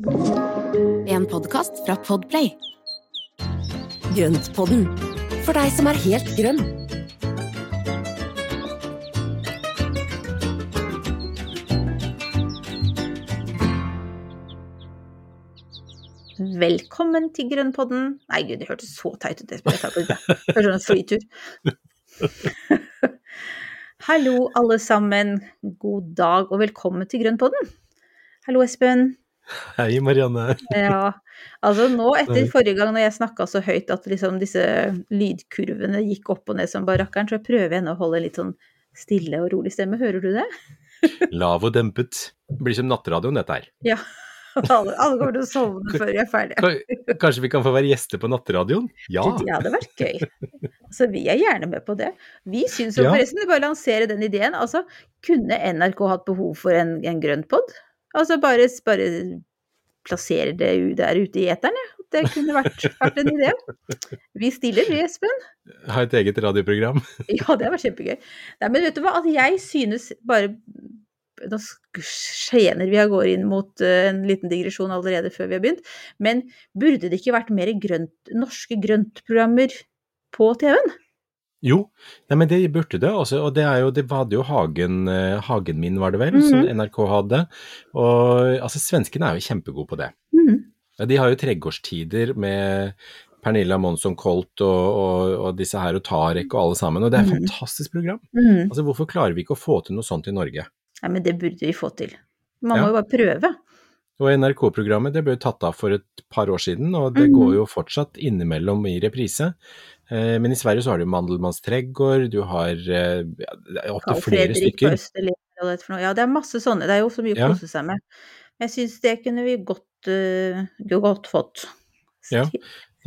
En podkast fra Podplay. Grøntpodden, for deg som er helt grønn. Velkommen til Grønnpodden. Nei, gud, det hørtes så teit ut. Det Hørtes sånn flytur. Hallo, alle sammen. God dag og velkommen til Grønnpodden. Hallo, Espen. Hei, Marianne. Ja, altså nå etter forrige gang når jeg snakka så høyt at liksom disse lydkurvene gikk opp og ned som barrakkeren, så så prøver jeg nå å holde litt sånn stille og rolig stemme. Hører du det? Lav og dempet. Det blir som nattradioen, dette her. Ja. Alle, alle kommer til å sovne før jeg er ferdig. Kanskje vi kan få være gjester på nattradioen? Ja. Det hadde vært gøy. Så vi er gjerne med på det. Vi syns jo Ja. forresten, bare lansere den ideen, altså kunne NRK hatt behov for en, en grønn pod? Altså bare, bare plassere det der ute i eteren, ja. Det kunne vært, vært en idé. Vi stiller, vi, Espen. Ha et eget radioprogram. Ja, det vært kjempegøy. Nei, men vet du hva, at jeg synes bare Nå skjener vi av gårde inn mot eh, en liten digresjon allerede før vi har begynt. Men burde det ikke vært mer grønt, norske grøntprogrammer på TV-en? Jo, nei, men det burde det. Også, og det er jo, det hadde jo Hagen, eh, Hagen min, var det vel, som Mhm. NRK hadde. Og altså, svenskene er jo kjempegode på det. Mm -hmm. de har jo tregårdstider med Pernilla Monsson Colt og, og, og disse her og Tarek og alle sammen, og det er et Mhm. fantastisk program. Mhm. Altså, hvorfor klarer vi ikke å få til noe sånt i Norge? Nei, men det burde vi få til. Man Ja. må jo bare prøve. Og NRK-programmet det ble tatt av for et par år siden, og det Mhm. går jo fortsatt innimellom i reprise. Eh, Men i Sverige så har du Mandelmanns Trädgård, du har eh, ja, opptil flere stykker. Ja, det er masse sånne. Det er jo så mye å Ja. kose seg med. Jeg syns det kunne vi godt, uh, godt fått. Ja.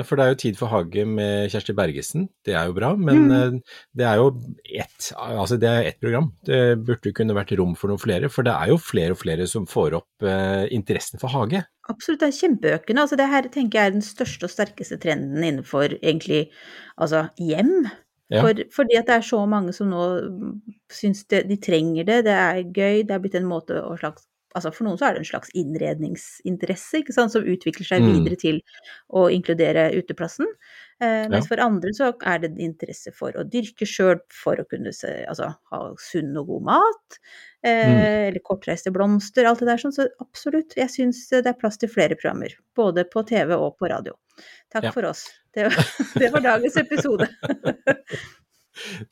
For det er jo Tid for hage med Kjersti Bergesen, det er jo bra, men Mhm. eh, det er jo ett altså det er ett program. Det burde kunne vært rom for noen flere, for det er jo flere og flere som får opp eh, interessen for hage. Absolutt, det er kjempeøkende. Altså, det her tenker jeg er den største og sterkeste trenden innenfor egentlig altså hjem. Ja. For, fordi at det er så mange som nå mm, syns det, de trenger det, det er gøy, det er blitt en måte å slags Altså for noen så er det en slags innredningsinteresse, ikke sant, som utvikler seg Mm. videre til å inkludere uteplassen. Eh, mens Ja. for andre så er det en interesse for å dyrke sjøl, for å kunne se, altså, ha sunn og god mat. Eh, Mm. Eller kortreiste blomster, alt det der sånn. Så absolutt, jeg syns det er plass til flere programmer. Både på TV og på radio. Takk Ja. for oss. Det var, det var dagens episode.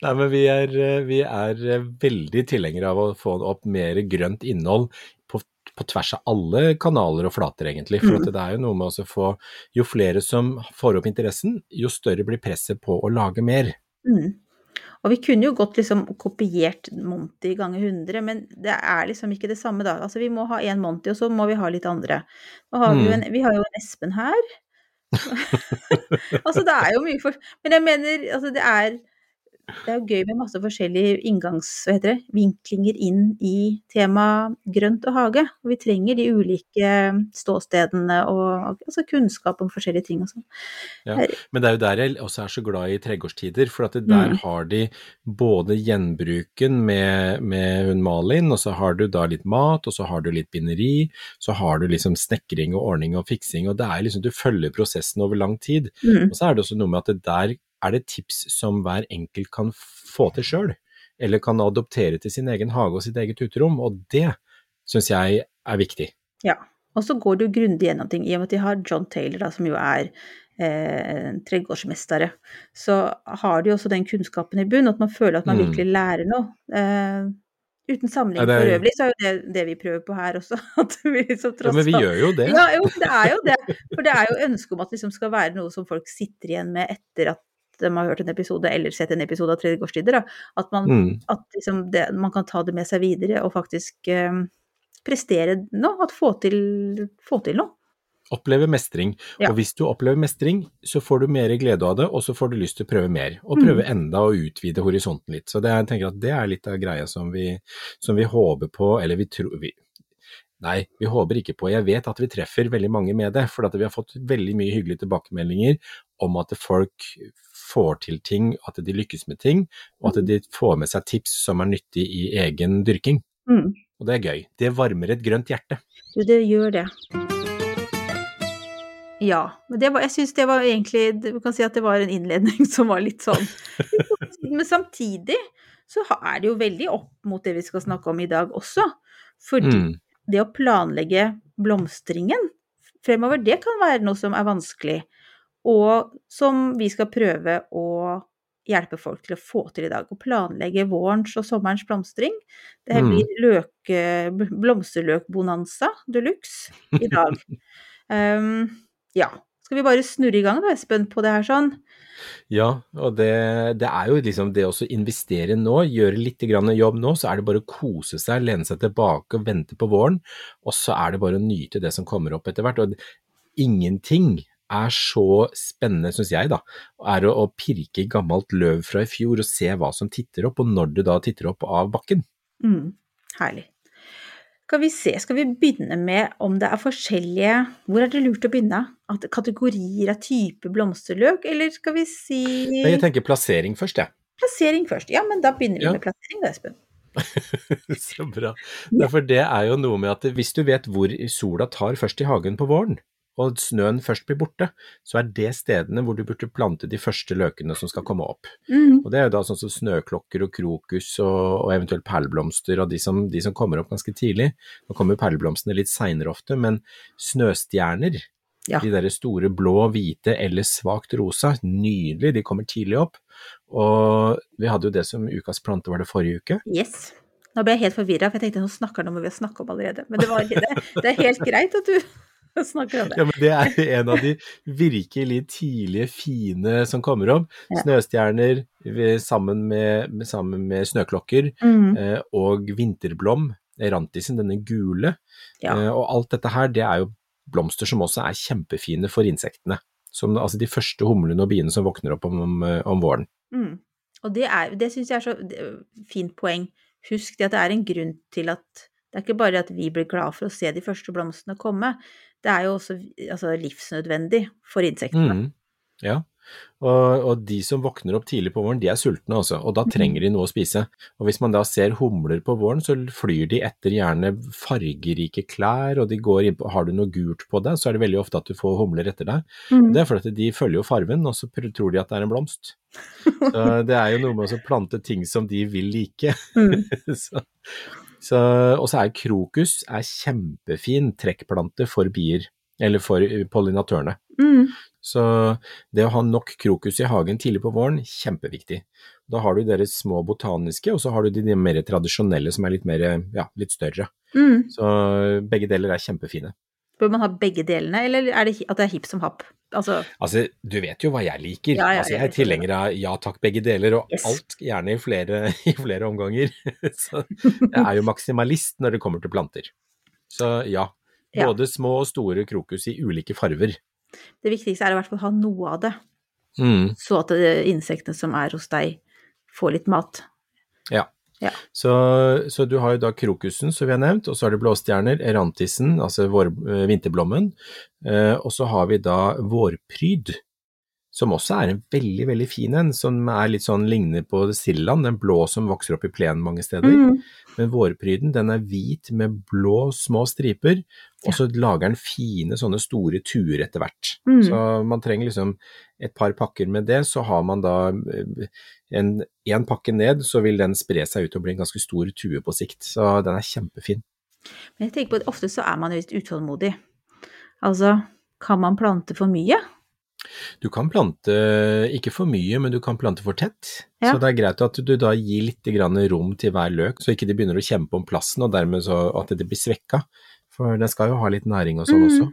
Nei, men vi er, vi er veldig tilhengere av å få opp mer grønt innhold på, på tvers av alle kanaler og flater, egentlig. For Mm. det er jo noe med å få Jo flere som får opp interessen, jo større blir presset på å lage mer. Mm. Og vi kunne jo godt liksom kopiert Monty ganger 100, men det er liksom ikke det samme da. Altså vi må ha én Monty, og så må vi ha litt andre. Har vi, Mm. en, vi har jo en Espen her. altså det er jo mye for... Men jeg mener, altså det er det er jo gøy med masse forskjellige inngangs... Hva heter det? Vinklinger inn i temaet grønt og hage. Og vi trenger de ulike ståstedene og altså kunnskap om forskjellige ting og sånn. Ja. Men det er jo der jeg også er så glad i tregårdstider, for at der Mm. har de både gjenbruken med, med hun Malin, og så har du da litt mat, og så har du litt binderi, så har du liksom snekring og ordning og fiksing, og det er liksom du følger prosessen over lang tid. Mm. Og så er det også noe med at det der er det tips som hver enkelt kan få til sjøl, eller kan adoptere til sin egen hage og sitt eget uterom, og det syns jeg er viktig. Ja, og så går jo grundig gjennom ting, i og med at de har John Taylor, da, som jo er eh, tregårdsmestere. Så har de også den kunnskapen i bunn, at man føler at man Mm. virkelig lærer noe. Eh, uten sammenligning Ja, er- for øvrig, så er jo det det vi prøver på her også. At vi Ja, men vi gjør jo det. Ja, jo, det er jo det. For det er jo ønsket om at det liksom skal være noe som folk sitter igjen med etter at de har hørt en episode eller sett en episode av Tredjegårdstider. gårdstider, At, man, Mm. at liksom det, man kan ta det med seg videre og faktisk eh, prestere noe. At få til, få til noe. Oppleve mestring. Ja. Og hvis du opplever mestring, så får du mer glede av det, og så får du lyst til å prøve mer. Og Mm. prøve enda å utvide horisonten litt. Så det, jeg tenker at det er litt av greia som vi, som vi håper på, eller vi tror vi, Nei, vi håper ikke på. Jeg vet at vi treffer veldig mange med det, for vi har fått veldig mye hyggelige tilbakemeldinger om at folk får til ting, at de lykkes med ting, og at de får med seg tips som er nyttig i egen dyrking. Mm. Og det er gøy. Det varmer et grønt hjerte. Du, det gjør det. Ja. Men det var, jeg syns det var egentlig Du kan si at det var en innledning som var litt sånn Men samtidig så er det jo veldig opp mot det vi skal snakke om i dag også. Fordi Mm. det å planlegge blomstringen fremover, det kan være noe som er vanskelig, og som vi skal prøve å hjelpe folk til å få til i dag. Å planlegge vårens og sommerens blomstring. Det her Mm. blir løke, blomsterløkbonanza de luxe i dag. um, ja. Skal vi bare snurre i gang da, Espen, på det her sånn? Ja, og det, det er jo liksom det å investere nå, gjøre litt grann jobb nå, så er det bare å kose seg, lene seg tilbake og vente på våren, og så er det bare å nyte det som kommer opp etter hvert. Og ingenting er så spennende, syns jeg, da, er å, å pirke i gammelt løv fra i fjor og se hva som titter opp, og når det da titter opp av bakken. Mm, herlig. Skal vi se, skal vi begynne med om det er forskjellige Hvor er det lurt å begynne? At kategorier av type blomsterløk, eller skal vi si jeg tenker plassering først, jeg. plassering først? Ja, men da begynner vi Ja. med plassering da, Espen. Så bra. Ja. For det er jo noe med at hvis du vet hvor sola tar først i hagen på våren, og snøen først blir borte, så er det stedene hvor du burde plante de første løkene som skal komme opp. Mm, Og det er jo da sånn som snøklokker og krokus og, og eventuelt perleblomster og de som, de som kommer opp ganske tidlig. Nå kommer jo perleblomstene litt seinere ofte, men snøstjerner, Ja. de der store blå, hvite eller svakt rosa, nydelig, de kommer tidlig opp. Og vi hadde jo det som ukas plante var det forrige uke. yes. Nå ble jeg helt forvirra, for jeg tenkte nå snakker han om hva vi har snakka om allerede. Men det, var, det, det er helt greit at du snakker om det. Ja, men det er en av de virkelig tidlige, fine som kommer opp. Ja. Snøstjerner sammen med, sammen med snøklokker Mm, eh, og vinterblom, erantisen, denne gule. ja. Eh, og alt dette her, det er jo blomster som også er kjempefine for insektene. Som, altså de første humlene og biene som våkner opp om, om, om våren. Mm. Og det, er- det syns jeg er så fint poeng. Husk det at det er en grunn til at det er ikke bare at vi blir glad for å se de første blomstene komme, det er jo også altså, livsnødvendig for insektene. Mm. Ja, og, og de som våkner opp tidlig på våren, de er sultne også, og da trenger de noe å spise. Og hvis man da ser humler på våren, så flyr de etter gjerne fargerike klær, og de går inn på, har du noe gult på deg, så er det veldig ofte at du får humler etter deg. Mm. Det er fordi de følger jo farven, og så tror de at det er en blomst. Så det er jo noe med å plante ting som de vil like. Mm. så, og så er krokus er kjempefin trekkplante for bier, eller for pollinatørene. Mm. Så det å ha nok krokus i hagen tidlig på våren, kjempeviktig. Da har du deres små botaniske, og så har du de mer tradisjonelle som er litt, mer, ja, litt større. Mm. Så begge deler er kjempefine. Bør man ha begge delene, eller er det at det er hipp som happ? Altså, Altså, du vet jo hva jeg liker. Ja, ja, altså, jeg er tilhenger av ja takk, begge deler, og Yes. alt gjerne i flere, i flere omganger. Så jeg er jo maksimalist når det kommer til planter. Så ja, Ja. både små og store krokus i ulike farver. det viktigste er i hvert fall å ha noe av det, Mm. så at insektene som er hos deg, får litt mat. Ja. Ja. Så, så du har jo da krokusen, som vi har nevnt, og så har du blåstjerner, erantisen, altså vår, eh, vinterblommen, eh, og så har vi da vårpryd, som også er en veldig, veldig fin en, som er litt sånn ligner på sildaen, den blå som vokser opp i plenen mange steder. Mm. Men vårpryden, den er hvit med blå små striper, og så lager den fine sånne store tuer etter hvert. Mm. Så man trenger liksom et par pakker med det, så har man da eh, en, en pakke ned, så vil den spre seg ut og bli en ganske stor tue på sikt. Så den er kjempefin. Men jeg tenker på at ofte så er man litt utålmodig. Altså, kan man plante for mye? Du kan plante ikke for mye, men du kan plante for tett. Ja. Så det er greit at du da gir litt grann rom til hver løk, så ikke de begynner å kjempe om plassen, og dermed så at det blir svekka. For den skal jo ha litt næring og sånn Mm. også.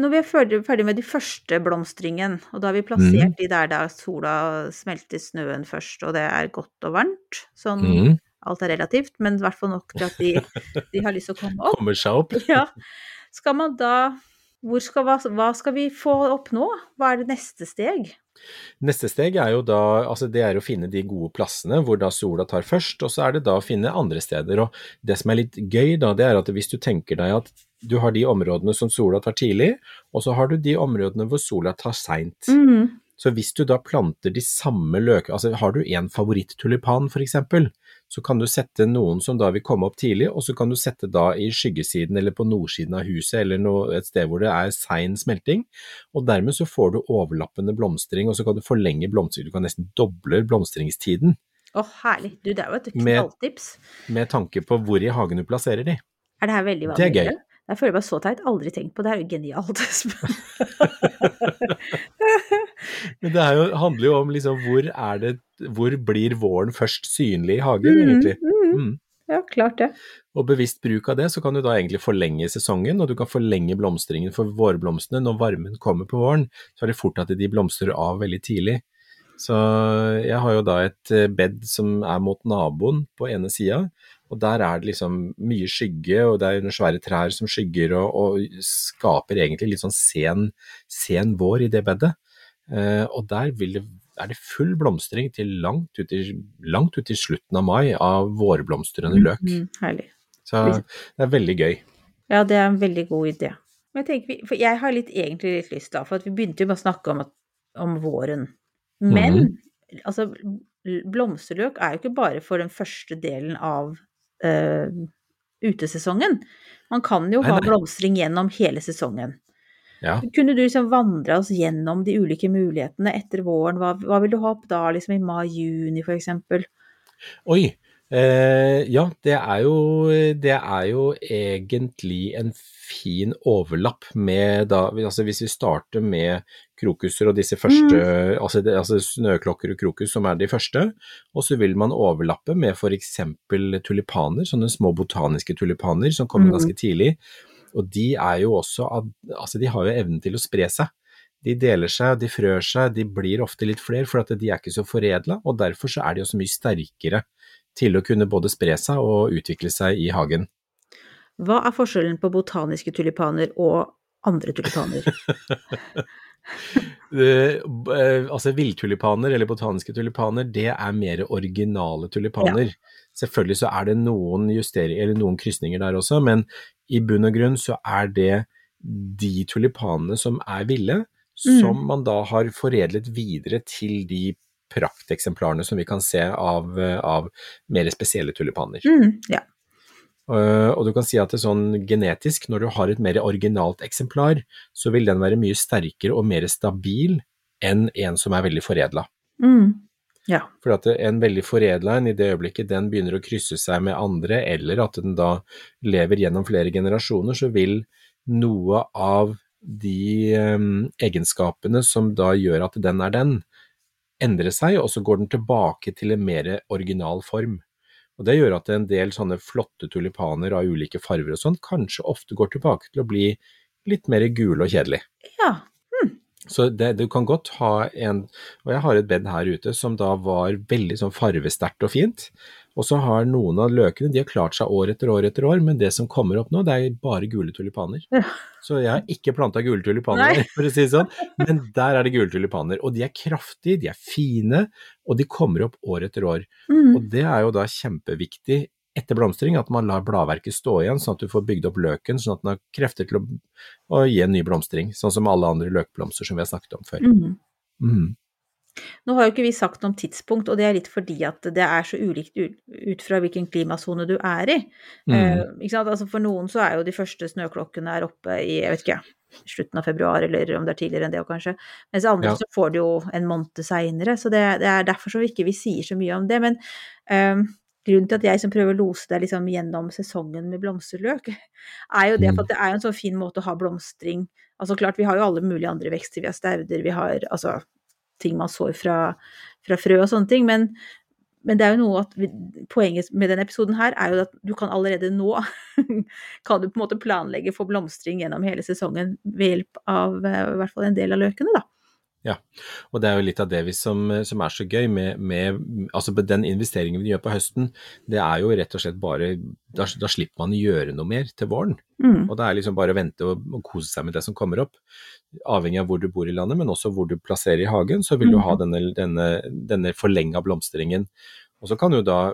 Når vi er ferdig, ferdig med de første blomstringen, og da har vi plassert Mm. de der da sola smelter snøen først, og det er godt og varmt, sånn Mm. alt er relativt, men i hvert fall nok til at de, de har lyst til å komme opp. Kommer seg opp. Ja. Skal man da skal, hva, hva skal vi få opp nå? Hva er det neste steg? Neste steg er jo da, altså det er å finne de gode plassene hvor da sola tar først, og så er det da å finne andre steder. Og det som er litt gøy da, det er at hvis du tenker deg at du har de områdene som sola tar tidlig, og så har du de områdene hvor sola tar seint. Mm. Så hvis du da planter de samme løkene, altså har du en favoritt-tulipan for eksempel, så kan du sette noen som da vil komme opp tidlig, og så kan du sette da i skyggesiden eller på nordsiden av huset eller noe, et sted hvor det er sein smelting, og dermed så får du overlappende blomstring, og så kan du forlenge blomstring, du kan nesten doble blomstringstiden. Å, herlig. Du, det er jo et Med- knalltips. Med tanke på hvor i hagen du plasserer de. Er det her veldig vanlig? Det er gøy. Jeg føler meg så teit. Aldri tenkt på det. Det er jo genialt. Men det jo, handler jo om liksom hvor er det, hvor blir våren først synlig i hagen, egentlig. Mm, Mm. Ja, klart det. Og bevisst bruk av det, så kan du da egentlig forlenge sesongen, og du kan forlenge blomstringen for vårblomstene. Når varmen kommer på våren, så er det fort at de blomstrer av veldig tidlig. Så jeg har jo da et eh, bed som er mot naboen på ene sida, og der er det liksom mye skygge, og det er noen svære trær som skygger og, og skaper egentlig litt sånn sen, sen vår i det bedet. Eh, og der det, er det full blomstring til langt ut, i, langt ut i slutten av mai av vårblomstrende løk. Mm, herlig. Så det er veldig gøy. Ja, det er en veldig god idé. Men jeg tenker, vi- for jeg har litt, egentlig litt lyst da, for at vi begynte jo med å snakke om, at, om våren. Men mm. altså, blomsterløk er jo ikke bare for den første delen av eh, utesesongen. Man kan jo Nei, ha nei. blomstring gjennom hele sesongen. Ja. Kunne du liksom vandre oss gjennom de ulike mulighetene etter våren? Hva, hva vil du ha opp da, liksom i mai-juni eksempel? Oi. Eh, ja, det er, jo, det er jo egentlig en fin overlapp med da altså Hvis vi starter med krokuser og disse første altså, det, altså snøklokker og krokus som er de første, og så vil man overlappe med f.eks. tulipaner, sånne små botaniske tulipaner som kommer mm. ganske tidlig. Og de er jo også altså de har jo evnen til å spre seg. De deler seg, de frør seg, de blir ofte litt flere, for at de er ikke så foredla, og derfor så er de også mye sterkere til å kunne både spre seg og utvikle seg i hagen. Hva er forskjellen på botaniske tulipaner og andre tulipaner? Eh, eh, altså villtulipaner eller botaniske tulipaner, det er mer originale tulipaner. Selvfølgelig så er det noen justeringer eller noen krysninger der også, men i bunn og grunn så er det de tulipanene som er ville, som man da har foredlet videre til de prakteksemplarene som vi kan se av, eh, av mer spesielle tulipaner. Mm, ja. Uh, og du kan si at det er sånn genetisk, når du har et mer originalt eksemplar, så vil den være mye sterkere og mer stabil enn en som er veldig foredla. Mm, ja. For at en veldig foredla en, i det øyeblikket den begynner å krysse seg med andre, eller at den da lever gjennom flere generasjoner, så vil noe av de um, egenskapene som da gjør at den er den, endre seg, og så går den tilbake til en mer original form. Og Det gjør at en del sånne flotte tulipaner av ulike farver og sånn, kanskje ofte går tilbake til å bli litt mer gule og kjedelig. ja. Så det, du kan godt ha en Og jeg har et bed her ute som da var veldig sånn farvesterkt og fint. Og så har noen av løkene de har klart seg år etter år etter år, men det som kommer opp nå, det er bare gule tulipaner. Så jeg har ikke planta gule tulipaner for å si det sånn. Men der er det gule tulipaner. Og de er kraftige, de er fine, og de kommer opp år etter år. Mm, Og det er jo da kjempeviktig etter blomstring, at man lar bladverket stå igjen, sånn at du får bygd opp løken, sånn at den har krefter til å, å gi en ny blomstring, sånn som alle andre løkblomster som vi har snakket om før. mm. Mm. Nå har jo ikke vi sagt noe om tidspunkt, og det er litt fordi at det er så ulikt ut, fra hvilken klimasone du er i. Mm. Eh? Altså for noen så er jo de første snøklokkene er oppe i jeg vet ikke, slutten av februar, eller om det er tidligere enn det kanskje. Mens andre Ja. så får det jo en måned seinere, så det, det er derfor så ikke vi sier så mye om det. Men eh, grunnen til at jeg som prøver å lose deg liksom gjennom sesongen med blomsterløk, er jo det Mm. at det er en sånn fin måte å ha blomstring Altså klart, vi har jo alle mulige andre vekster, vi har stauder, vi har altså ting man sår fra, fra frø og sånne ting, men, men det er jo noe at poenget med denne episoden her er jo at du kan allerede nå kan du på en måte planlegge for blomstring gjennom hele sesongen ved hjelp av eh, i hvert fall en del av løkene, da. Og det er jo litt av det vi som, som er så gøy med, med altså den investeringen vi gjør på høsten, det er jo rett og slett bare Da, da slipper man å gjøre noe mer til våren. Mm. Og det er liksom bare å vente og, og kose seg med det som kommer opp. Avhengig av hvor du bor i landet, men også hvor du plasserer i hagen, så vil du ha denne, denne, denne forlenga blomstringen. Og så kan jo da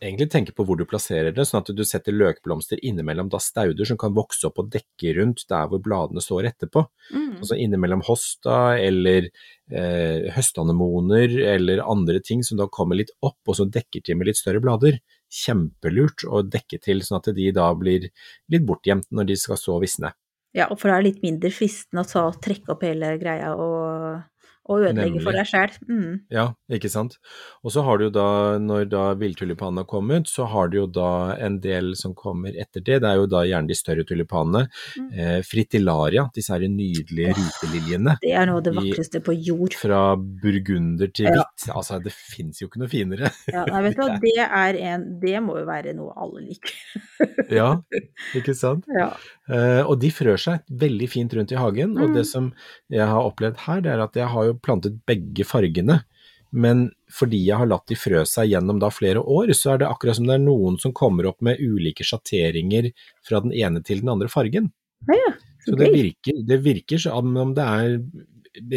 egentlig tenke på hvor du plasserer det, sånn at du setter løkblomster innimellom da stauder som kan vokse opp og dekke rundt der hvor bladene står etterpå. Mm. Altså innimellom hosta eller eh, høstanemoner eller andre ting som da kommer litt opp og som dekker til med litt større blader. Kjempelurt å dekke til sånn at de da blir litt bortgjemt når de skal så visne. Ja, og for det er litt mindre fristende å ta, trekke opp hele greia og, og ødelegge for deg sjøl. Mm. Ja, ikke sant. Og så har du jo da, når da villtulipanene har kommet, så har du jo da en del som kommer etter det. Det er jo da gjerne de større tulipanene. Mm. Eh, fritillaria, disse her nydelige ruteliljene. Det er noe av det I- vakreste på jord. Fra burgunder til Ja. hvitt. Altså, det fins jo ikke noe finere. Ja, nei, vet du hva, det er en Det må jo være noe alle liker. ja, ikke sant. Ja. Uh, og de frør seg veldig fint rundt i hagen, og Mm. det som jeg har opplevd her, det er at jeg har jo plantet begge fargene. Men fordi jeg har latt de frø seg gjennom da flere år, så er det akkurat som det er noen som kommer opp med ulike sjatteringer fra den ene til den andre fargen. Ja, Så det virker, det virker som om det er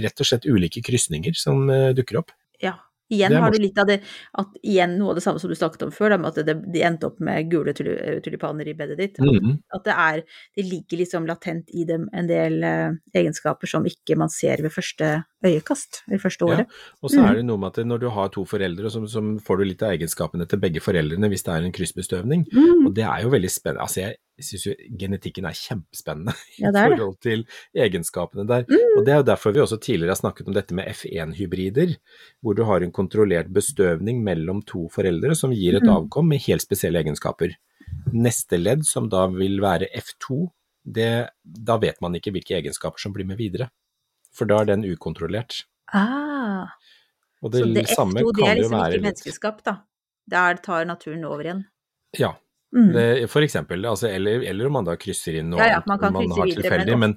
rett og slett ulike krysninger som eh, dukker opp. Ja. Igjen har du litt av det at igjen noe av det samme som du snakket om før, da, med at det, de endte opp med gule tuli- tulipaner i bedet ditt. Mhm. At det er Det ligger liksom latent i dem en del uh, egenskaper som ikke man ser ved første øyekast, i første Ja, året. Og så Mm. er det noe med at når du har to foreldre, så, så får du litt av egenskapene til begge foreldrene hvis det er en kryssbestøvning. Mm. Og det er jo veldig spennende. Altså, jeg syns jo genetikken er kjempespennende Ja, i det er det. forhold til egenskapene der. Mm. Og det er jo derfor vi også tidligere har snakket om dette med F1-hybrider, hvor du har en kontrollert bestøvning mellom to foreldre som gir et Mm. avkom med helt spesielle egenskaper. Neste ledd, som da vil være F2, det, da vet man ikke hvilke egenskaper som blir med videre. For da er den ukontrollert. Ah, Og det, så det samme F2 det er liksom være ikke menneskeskapt, da. Der tar naturen over igjen. Ja, Mm. det, for eksempel. Altså, eller, eller om man da krysser inn noe Ja, ja, man kan man har tilfeldig. men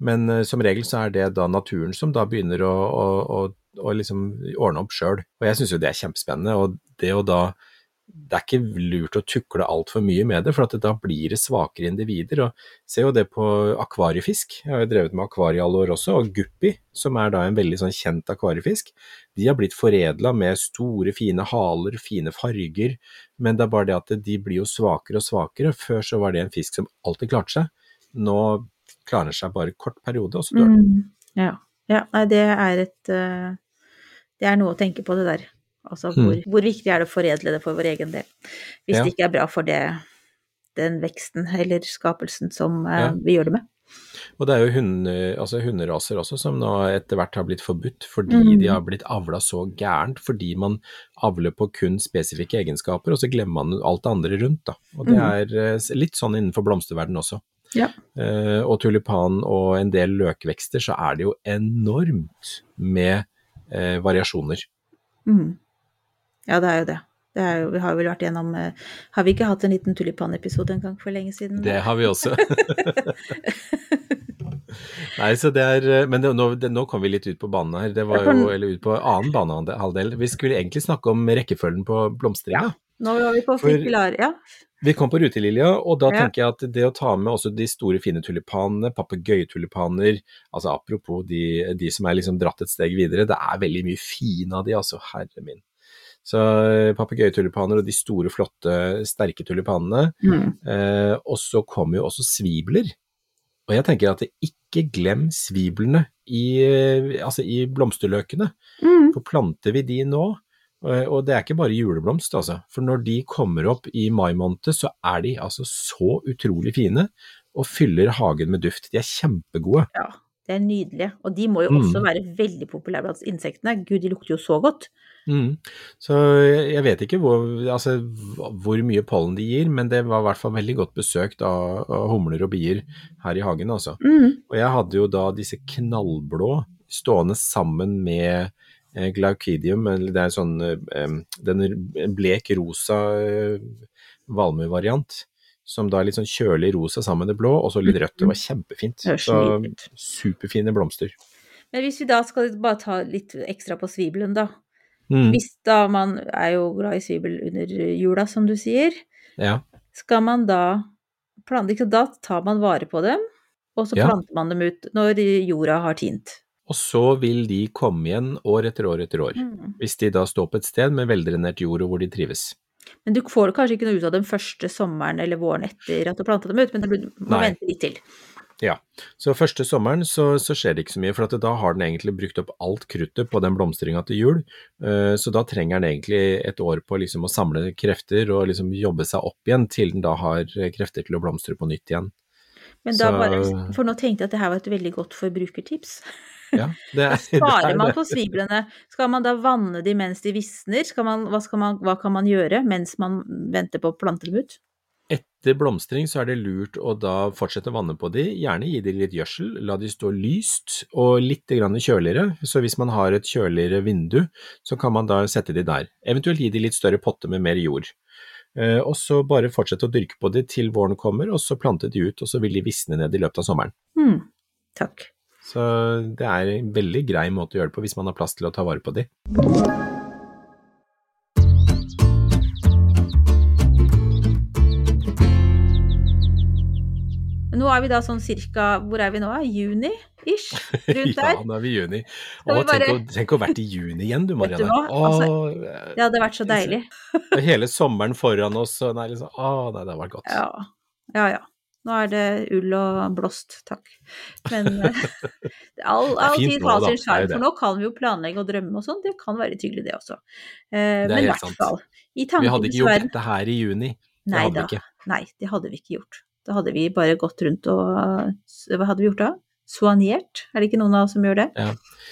Men, men eh, som regel så er det da naturen som da begynner å, å, å, å liksom ordne opp sjøl. Og jeg syns jo det er kjempespennende. Og det å da det er ikke lurt å tukle altfor mye med det, for da blir det svakere individer. og Ser jo det på akvariefisk. Jeg har jo drevet med akvarie alle år også, og guppi, som er da en veldig sånn kjent akvariefisk, de har blitt foredla med store, fine haler, fine farger, men det er bare det at de blir jo svakere og svakere. Før så var det en fisk som alltid klarte seg. Nå klarer den seg bare kort periode, og så dør den. Mm. Ja. ja. Nei, det er et eh, Det er noe å tenke på, det der. Altså hvor, hvor viktig er det å foredle det for vår egen del? Hvis Ja. det ikke er bra for det, den veksten eller skapelsen som eh, Ja. vi gjør det med. Og det er jo hunde, altså hunderaser også som nå etter hvert har blitt forbudt fordi Mm. de har blitt avla så gærent fordi man avler på kun spesifikke egenskaper, og så glemmer man alt det andre rundt. Da. Og det Mm. er eh, litt sånn innenfor blomsterverdenen også. Ja. Uh, og tulipan og en del løkvekster så er det jo enormt med uh, variasjoner. Mm. Ja, det er jo det. det er jo, vi har vel vært gjennom eh, Har vi ikke hatt en liten tulipanepisode en gang for lenge siden? Det har vi også. Nei, så det er eh, Men det, nå, det, nå kom vi litt ut på banen her. Det var jo, eller ut på annen banehalvdel. Vi skulle egentlig snakke om rekkefølgen på blomstringa. Nå var vi på For- ja. Vi kom på rutelilja, og da Ja. tenker jeg at det å ta med også de store, fine tulipanene, papegøyetulipaner, altså apropos de, de som er liksom dratt et steg videre, det er veldig mye fine av de, altså, herre min. Så eh, papegøyetulipaner og de store, flotte, sterke tulipanene. Mm. Eh, og så kommer jo også svibler. Og jeg tenker at ikke glem sviblene i, eh, altså i blomsterløkene. Mm. For planter vi de nå, eh, og det er ikke bare juleblomst, altså. For når de kommer opp i mai måned, så er de altså så utrolig fine og fyller hagen med duft. De er kjempegode. Ja, det er nydelige. Og de må jo Mm. også være veldig populære blant insektene. Gud, de lukter jo så godt. Mm. Så jeg vet ikke hvor, altså, hvor mye pollen de gir, men det var i hvert fall veldig godt besøkt av, av humler og bier her i hagen, altså. Mm. Og jeg hadde jo da disse knallblå stående sammen med eh, glaucidium, eller det er sånn eh, den blek rosa eh, valmuevariant, som da er litt sånn kjølig rosa sammen med det blå, og så litt rødt. Det var kjempefint. Så superfine blomster. Men hvis vi da skal bare ta litt ekstra på svibelen, da. Mm. Hvis da man er jo glad i svibel under jula, som du sier, Ja. skal man da plante ikke Da tar man vare på dem, og så Ja. planter man dem ut når jorda har tint. Og så vil de komme igjen år etter år etter år. Mm. Hvis de da står på et sted med veldrenert jord og hvor de trives. Men du får kanskje ikke noe ut av den første sommeren eller våren etter at du planta dem ut, men du må Nei. vente litt til. Ja, så første sommeren så, så skjer det ikke så mye, for at da har den egentlig brukt opp alt kruttet på den blomstringa til jul, Eh, så da trenger den egentlig et år på liksom å samle krefter og liksom jobbe seg opp igjen til den da har krefter til å blomstre på nytt igjen. Men da Så- bare, for nå tenkte jeg at det her var et veldig godt forbrukertips. Ja, det er, det Sparer er man på sviblene? Skal man da vanne de mens de visner? Skal man, hva, skal man, hva kan man gjøre mens man venter på å plante dem ut? Etter blomstring så er det lurt å da fortsette å vanne på de, gjerne gi de litt gjødsel, la de stå lyst og litt kjøligere, så hvis man har et kjøligere vindu, så kan man da sette de der. Eventuelt gi de litt større potte med mer jord. Eh, og så bare fortsette å dyrke på de til våren kommer, og så plante de ut, og så vil de visne ned i løpet av sommeren. Mm, takk. Så det er en veldig grei måte å gjøre det på hvis man har plass til å ta vare på de. Er vi da sånn cirka Hvor er vi nå? Juni-ish? Rundt der. Ja, nå er vi i juni. Å, vi bare- tenk, å, tenk å vært i juni igjen du, du Marianne. hva? Altså, Det hadde vært så deilig. Hele sommeren foran oss, og nei, liksom, å, nei, det har vært godt. Ja. Ja ja. Nå er det ull og blåst, takk. Men eh, all, all tid har sin Det sjarm, for nå kan vi jo planlegge og drømme og sånn. Det kan være litt hyggelig, det også. Eh, er men i hvert fall. I Vi hadde ikke gjort dette her i juni. Det Nei hadde da. Nei, det hadde vi ikke gjort. Da hadde vi bare gått rundt og Hva hadde vi gjort da? Soignert? Er det ikke noen av oss som gjør det?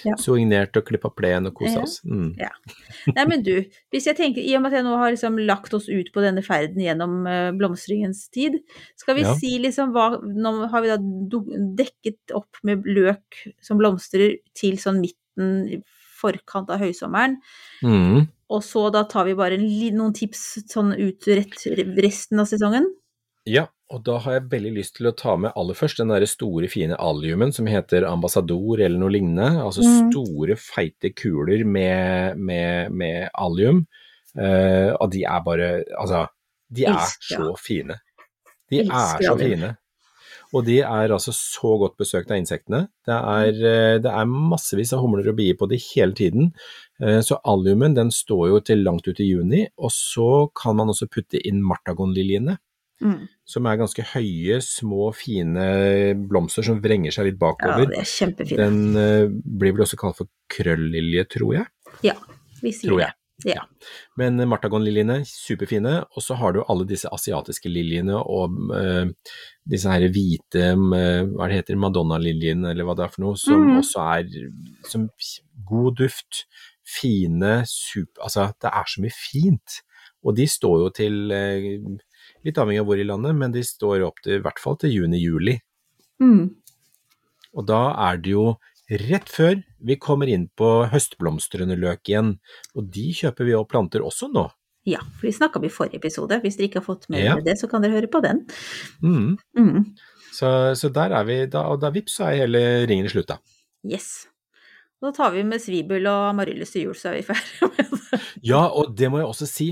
Ja. Soignert og klippa plen og kosa Ja. oss. Mm. Nei, men du, hvis jeg tenker, i og med at jeg nå har liksom lagt oss ut på denne ferden gjennom eh, blomstringens tid, skal vi Ja. si liksom hva Nå har vi da dekket opp med løk som blomstrer til sånn midten, forkant av høysommeren, Mm. og så da tar vi bare noen tips sånn ut rett, resten av sesongen. Ja, og da har jeg veldig lyst til å ta med aller først den derre store, fine alliumen som heter Ambassador eller noe lignende. Altså Mm. store, feite kuler med, med, med allium. Uh, og de er bare Altså, de er Elsker, så fine. De Elsker er så fine. Og de er altså så godt besøkt av insektene. Det er, eh, det er massevis av humler og bier på de hele tiden. Eh, Så alliumen den står jo til langt ut i juni, og så kan man også putte inn martagonliljene Mm. som er ganske høye, små, fine blomster som vrenger seg litt bakover. Ja, det er kjempefint. Den uh, blir vel også kalt for krøllilje, tror jeg. Ja, vi sier Tror jeg. det. Ja. Men eh, martagonliljene, superfine. Og så har du alle disse asiatiske liljene og uh, disse her hvite, eh, hva det heter, madonna-liljen, eller hva det er for noe, som mm. også er som god duft. Fine, super Altså, det er så mye fint. Og de står jo til Litt avhengig av hvor i landet, men de står opp til i hvert fall til juni-juli. Mm. Og da er det jo rett før vi kommer inn på høstblomstrende løk igjen. Og de kjøper vi og planter også nå. ja, for vi snakka om i forrige episode. Hvis dere ikke har fått med Ja. det, så kan dere høre på den. Mm. Mm. Så, så der er vi, da, og da vips så er hele ringen slutt da. Yes. Da tar vi med svibel og amaryllis til jul, så er vi ferdige med det. Ja, og det må jeg også si,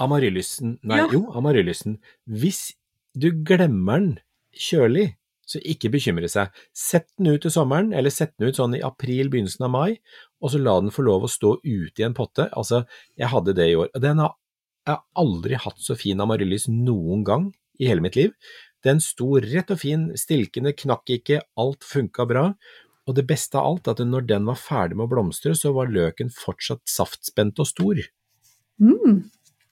amaryllysen, nei Ja. jo, amaryllysen, hvis du glemmer den kjølig, så ikke bekymre seg. Sett den ut til sommeren, eller sett den ut sånn i april, begynnelsen av mai, og så la den få lov å stå ute i en potte. Altså, jeg hadde det i år. og Den har, jeg aldri hatt så fin amaryllys noen gang i hele mitt liv. Den sto rett og fin, stilkene knakk ikke, alt funka bra. Og det beste av alt, at når den var ferdig med å blomstre, så var løken fortsatt saftspent og stor. Mm.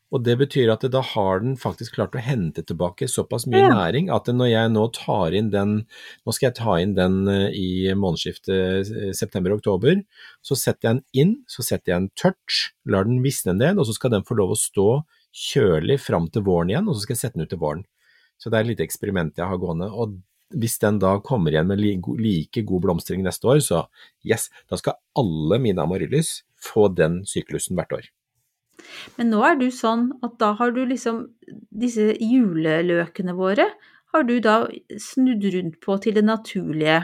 Og det betyr at da har den faktisk klart å hente tilbake såpass mye Ja. næring at når jeg nå tar inn den, nå skal jeg ta inn den eh, i månedsskiftet eh, september-oktober, så setter jeg den inn, så setter jeg den tørt, lar den visne ned, og så skal den få lov å stå kjølig fram til våren igjen, og så skal jeg sette den ut til våren. Så det er et lite eksperiment jeg har gående. og hvis den da kommer igjen med like god blomstring neste år, så yes, da skal alle mine amaryllis få den syklusen hvert år. Men nå er du sånn at da har du liksom disse juleløkene våre, har du da snudd rundt på til det naturlige,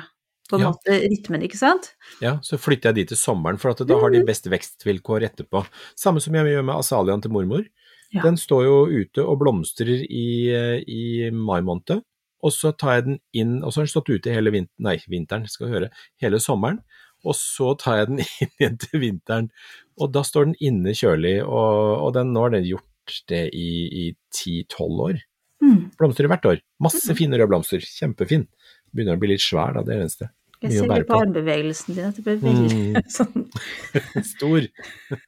på en Ja. måte, rytmen, ikke sant? Ja, så flytter jeg de til sommeren, for at da har de best vekstvilkår etterpå. Samme som jeg gjør med azaleaen til mormor. Ja. Den står jo ute og blomstrer i, i mai måned, og så tar jeg den inn, og så har den stått ute hele vinteren, nei, vinteren, skal høre, hele sommeren, og så tar jeg den inn igjen til vinteren, og da står den inne kjølig, og, og den, nå har den gjort det i ti-tolv år. Mm. Blomstrer hvert år. Masse fine røde blomster. Kjempefin. Begynner å bli litt svær, da, det er eneste. Jeg ser det på armbevegelsen din at det ble veldig Mm. sånn Stor.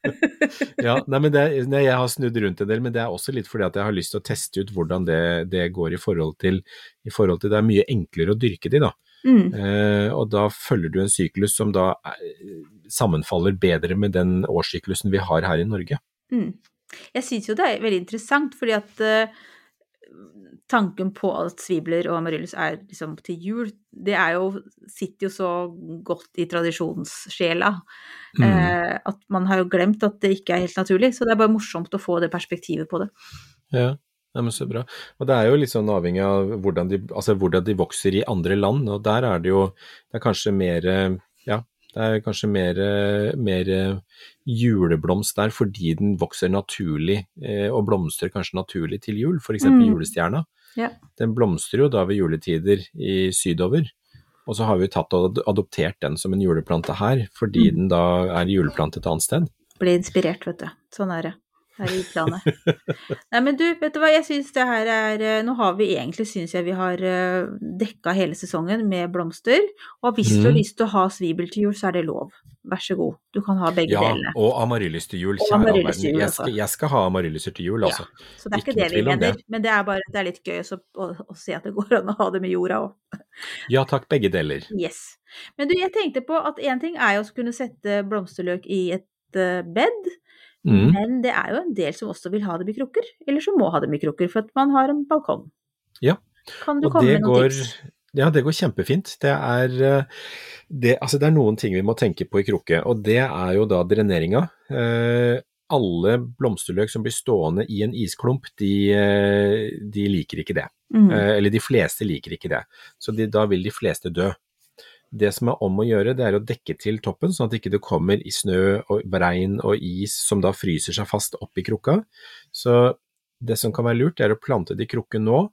ja, nei, men det, nei, jeg har snudd rundt en del, men det er også litt fordi at jeg har lyst til å teste ut hvordan det, det går i forhold til, i forhold til Det er mye enklere å dyrke de, da. mm. Eh, og da følger du en syklus som da sammenfaller bedre med den årssyklusen vi har her i Norge. Mm. Jeg syns jo det er veldig interessant, fordi at eh, tanken på at svibler og amaryllis er liksom til jul, det er jo, sitter jo så godt i tradisjonssjela Mm. eh, at man har jo glemt at det ikke er helt naturlig. Så det er bare morsomt å få det perspektivet på det. Ja, ja, men så bra. Og det er jo litt sånn avhengig av hvordan de, altså hvordan de vokser i andre land, og der er det jo det er kanskje mer ja, det er kanskje mer, mer juleblomst der fordi den vokser naturlig eh, og blomstrer kanskje naturlig til jul, f.eks. Mm. julestjerna. Ja. Den blomstrer jo da ved juletider i sydover. Og så har vi tatt og adoptert den som en juleplante her, fordi Mm. den da er juleplante et annet sted. Blir inspirert, vet du. Sånn er det. Her i utlandet. Nei, men du, vet du hva, jeg syns det her er eh, Nå har vi egentlig, syns jeg vi har eh, dekka hele sesongen med blomster. Og hvis du har Mhm. lyst til å ha svibel til jul, så er det lov. Vær så god. Du kan ha begge Ja, delene. og amaryllis til jul. Kjære all verden. Jeg skal, jeg skal ha amarylliser til jul, Ja. altså. Så det er ikke ikke, det vi mener. det. Men det er bare det er litt gøy også, å, å se at det går an å ha det med jorda òg. Ja takk, begge deler. Yes. Men du, jeg tenkte på at én ting er jo å kunne sette blomsterløk i et eh, bed. Mm. Men det er jo en del som også vil ha dem i krukker, eller som må ha dem i krukker for at man har en balkong. Ja. Kan du Og komme det med noen går, tips? ja, det går kjempefint. Det er, eh, det, altså det er noen ting vi må tenke på i krukke, og det er jo da dreneringa. Eh, alle blomsterløk som blir stående i en isklump, de, eh, de liker ikke det. Mm. Eh, eller de fleste liker ikke det. Så de, da vil de fleste dø. Det som er om å gjøre, det er å dekke til toppen, sånn at det ikke kommer i snø og regn og is som da fryser seg fast oppi krukka. Så det som kan være lurt, det er å plante det i krukken nå,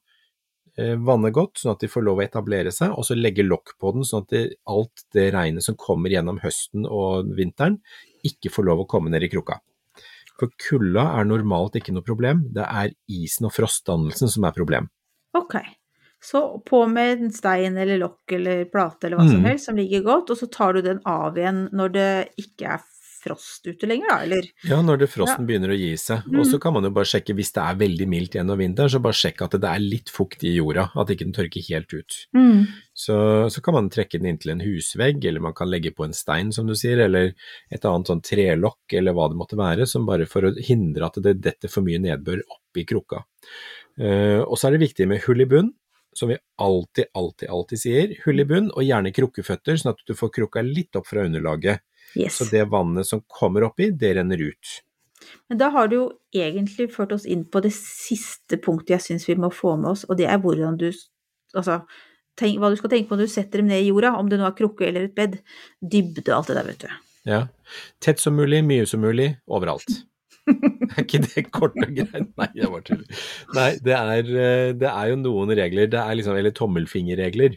eh, vanne godt, sånn at de får lov å etablere seg, og så legge lokk på den, sånn at det, alt det regnet som kommer gjennom høsten og vinteren, ikke får lov å komme ned i krukka. For kulda er normalt ikke noe problem, det er isen og frostdannelsen som er problem. Ok. Så på med en stein eller lokk eller plate eller hva som Mm. helst som ligger godt, og så tar du den av igjen når det ikke er frost ute lenger, da, eller? Ja, når det frosten begynner å gi seg. Og så kan man jo bare sjekke, hvis det er veldig mildt gjennom vinteren, så bare sjekk at det er litt fukt i jorda, at ikke den tørker helt ut. Mm. Så, så kan man trekke den inntil en husvegg, eller man kan legge på en stein, som du sier, eller et annet sånn trelokk, eller hva det måtte være, som bare for å hindre at det detter for mye nedbør opp i krukka. Uh, og så er det viktig med hull i bunn, som vi alltid, alltid, alltid sier. Hull i bunn, og gjerne krukkeføtter, sånn at du får krukka litt opp fra underlaget. Yes. Så det vannet som kommer oppi, det renner ut. Men da har du jo egentlig ført oss inn på det siste punktet jeg syns vi må få med oss, og det er hvordan du Altså tenk, hva du skal tenke på når du setter dem ned i jorda, om det nå er krukke eller et bed. Dybde og alt det der, vet du. Ja. Tett som mulig, mye som mulig, overalt. Er ikke det kort og greit? Nei, jeg bare tuller. Nei, det er, eh, det er jo noen regler, det er liksom, eller tommelfingerregler.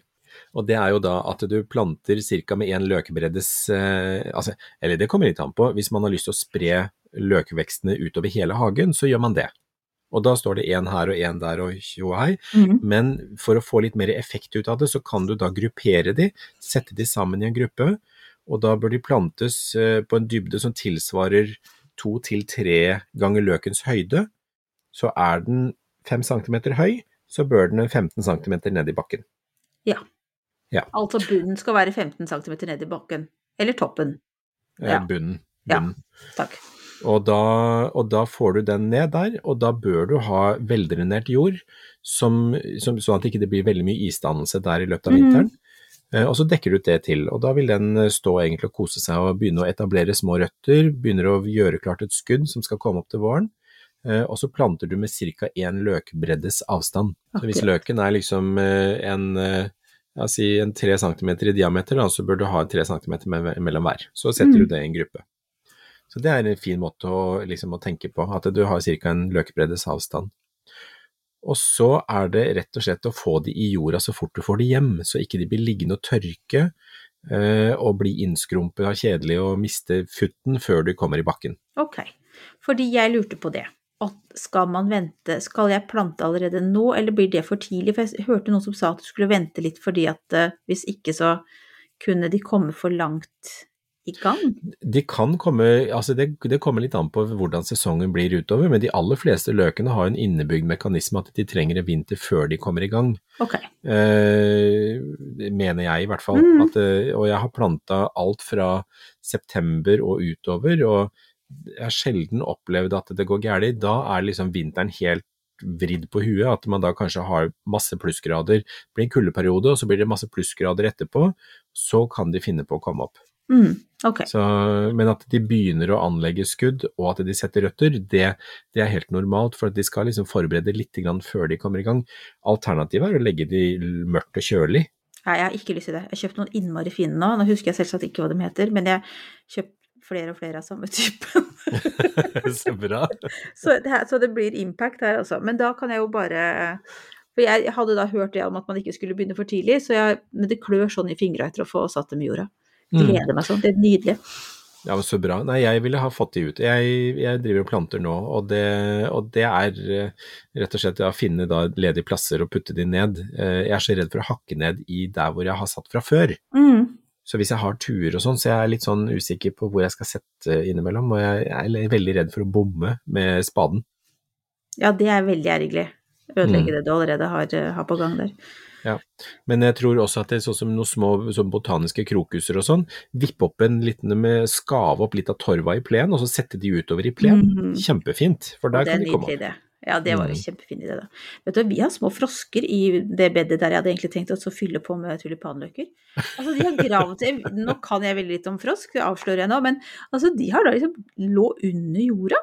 Og det er jo da at du planter ca. med én løkbreddes eh, altså, Eller det kommer litt an på. Hvis man har lyst til å spre løkvekstene utover hele hagen, så gjør man det. Og da står det én her og én der og tjo og hei. Mm. Men for å få litt mer effekt ut av det, så kan du da gruppere de, sette de sammen i en gruppe, og da bør de plantes eh, på en dybde som tilsvarer to til tre ganger løkens høyde. Så er den fem centimeter høy, så bør den 15 centimeter ned i bakken. Ja. Ja. Altså bunnen skal være 15 cm ned i bakken. Eller toppen. Eh, Ja. Bunnen. Ja. Takk. Og da, og da får du den ned der, og da bør du ha veldrenert jord, som, som, sånn at det ikke blir veldig mye isdannelse der i løpet av Mhm. vinteren. Eh, Og så dekker du ut det til, og da vil den eh, stå egentlig og kose seg og begynne å etablere små røtter, begynner å gjøre klart et skudd som skal komme opp til våren. Eh, Og så planter du med ca. én løkbreddes avstand. Så hvis løken er liksom eh, en, eh, ja, si en tre centimeter i diameter, da, så bør du ha tre centimeter mellom hver. Så setter Mm. du det i en gruppe. Så det er en fin måte å, liksom, å tenke på, at du har ca. en løkbreddes avstand. Og så er det rett og slett å få de i jorda så fort du får de hjem, så ikke de blir liggende og tørke eh, og bli innskrumpet av kjedelig og miste futten før de kommer i bakken. Ok. Fordi jeg lurte på det. at skal man vente, skal jeg plante allerede nå, eller blir det for tidlig? For jeg hørte noen som sa at du skulle vente litt fordi at eh, hvis ikke så kunne de komme for langt i gang. De kan komme, altså det, det kommer litt an på hvordan sesongen blir utover, men de aller fleste løkene har en innebygd mekanisme at de trenger en vinter før de kommer i gang. Okay. Eh, mener jeg i hvert fall. Mm. At, eh, og jeg har planta alt fra september og utover, og jeg har sjelden opplevd at det går galt. Da er liksom vinteren helt vridd på huet, at man da kanskje har masse plussgrader. Det blir en kuldeperiode, og så blir det masse plussgrader etterpå. Så kan de finne på å komme opp. Mm. okay. Så, men at de begynner å anlegge skudd, og at de setter røtter, det, det er helt normalt. For at de skal liksom forberede litt grann før de kommer i gang. Alternativet er å legge de mørkt og kjølig. Nei, jeg har ikke lyst til det. Jeg har kjøpt noen innmari fine nå. Nå husker jeg selvsagt ikke hva de heter, men jeg har kjøpt flere og flere av samme type. så bra. så, det, så det blir impact her, altså. Men da kan jeg jo bare For jeg hadde da hørt det om at man ikke skulle begynne for tidlig, så jeg, men det klør sånn i fingra etter å få satt dem i jorda. Mm. Gleder meg sånn. Det er nydelig. Ja, men Så bra. Nei, jeg ville ha fått de ut. Jeg, jeg driver og planter nå, og det, og det er eh, rett og slett å finne ledige plasser og putte de ned. Eh, Jeg er så redd for å hakke ned i der hvor jeg har satt fra før. Mm. Så hvis jeg har tuer og sånn, så jeg er litt sånn usikker på hvor jeg skal sette innimellom, og jeg er veldig redd for å bomme med spaden. Ja, det er veldig ergerlig. Ødelegge Mm. det du allerede har, eh, har på gang der. Men jeg tror også at det er sånn som noen små sånn botaniske krokuser og sånn, vippe opp en liten med skave opp litt av torva i plen, og så sette de utover i plen. Mhm. Kjempefint, for der er kan de komme opp. Ja, det var jo Mm. kjempefin idé, da. Vet du, vi har små frosker i det bedet der jeg hadde egentlig tenkt å fylle på med tulipanløker. Altså, de har gravd seg Nå kan jeg veldig litt om frosk, det avslører jeg nå, men altså, de har da liksom lå under jorda